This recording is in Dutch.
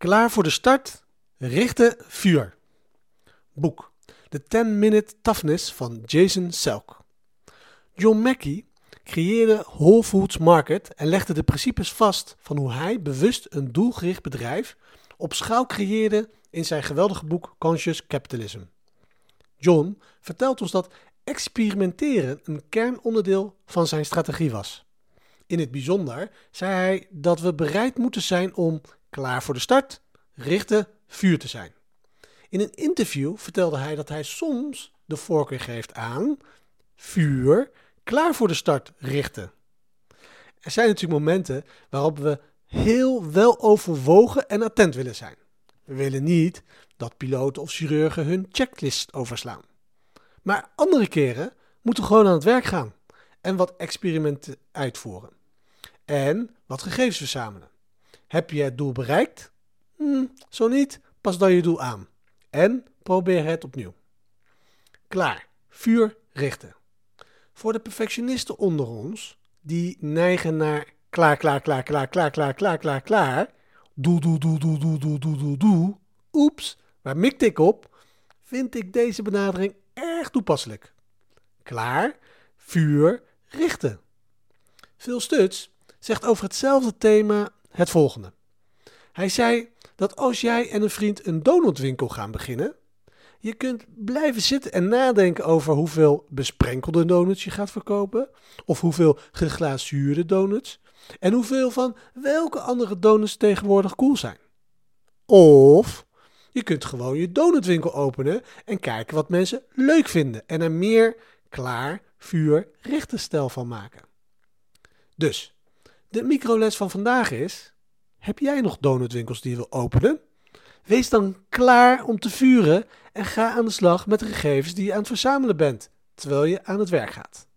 Klaar voor de start? Richten vuur. Boek The 10 Minute Toughness van Jason Selk. John Mackey creëerde Whole Foods Market en legde de principes vast van hoe hij bewust een doelgericht bedrijf op schaal creëerde in zijn geweldige boek Conscious Capitalism. John vertelt ons dat experimenteren een kernonderdeel van zijn strategie was. In het bijzonder zei hij dat we bereid moeten zijn om klaar voor de start, richten, vuur te zijn. In een interview vertelde hij dat hij soms de voorkeur geeft aan vuur, klaar voor de start, richten. Er zijn natuurlijk momenten waarop we heel wel overwogen en attent willen zijn. We willen niet dat piloten of chirurgen hun checklist overslaan. Maar andere keren moeten we gewoon aan het werk gaan en wat experimenten uitvoeren. En wat gegevens verzamelen. Heb je het doel bereikt? Hm, zo niet, pas dan je doel aan. En probeer het opnieuw. Klaar. Vuur richten. Voor de perfectionisten onder ons, die neigen naar klaar, klaar, klaar, klaar, klaar, klaar, klaar, klaar, klaar. Doe, doe, doe, doe, doe, doe, doe, doe, doe. Oeps, waar mikte ik op? Vind ik deze benadering erg toepasselijk. Klaar, vuur, richten. Phil Stuts zegt over hetzelfde thema het volgende. Hij zei dat als jij en een vriend een donutwinkel gaan beginnen, je kunt blijven zitten en nadenken over hoeveel besprenkelde donuts je gaat verkopen, of hoeveel geglazuurde donuts, en hoeveel van welke andere donuts tegenwoordig cool zijn. Of je kunt gewoon je donutwinkel openen en kijken wat mensen leuk vinden en er meer klaar, vuur, richtenstijl van maken. Dus, de microles van vandaag is: heb jij nog donutwinkels die je wil openen? Wees dan klaar om te vuren en ga aan de slag met de gegevens die je aan het verzamelen bent, terwijl je aan het werk gaat.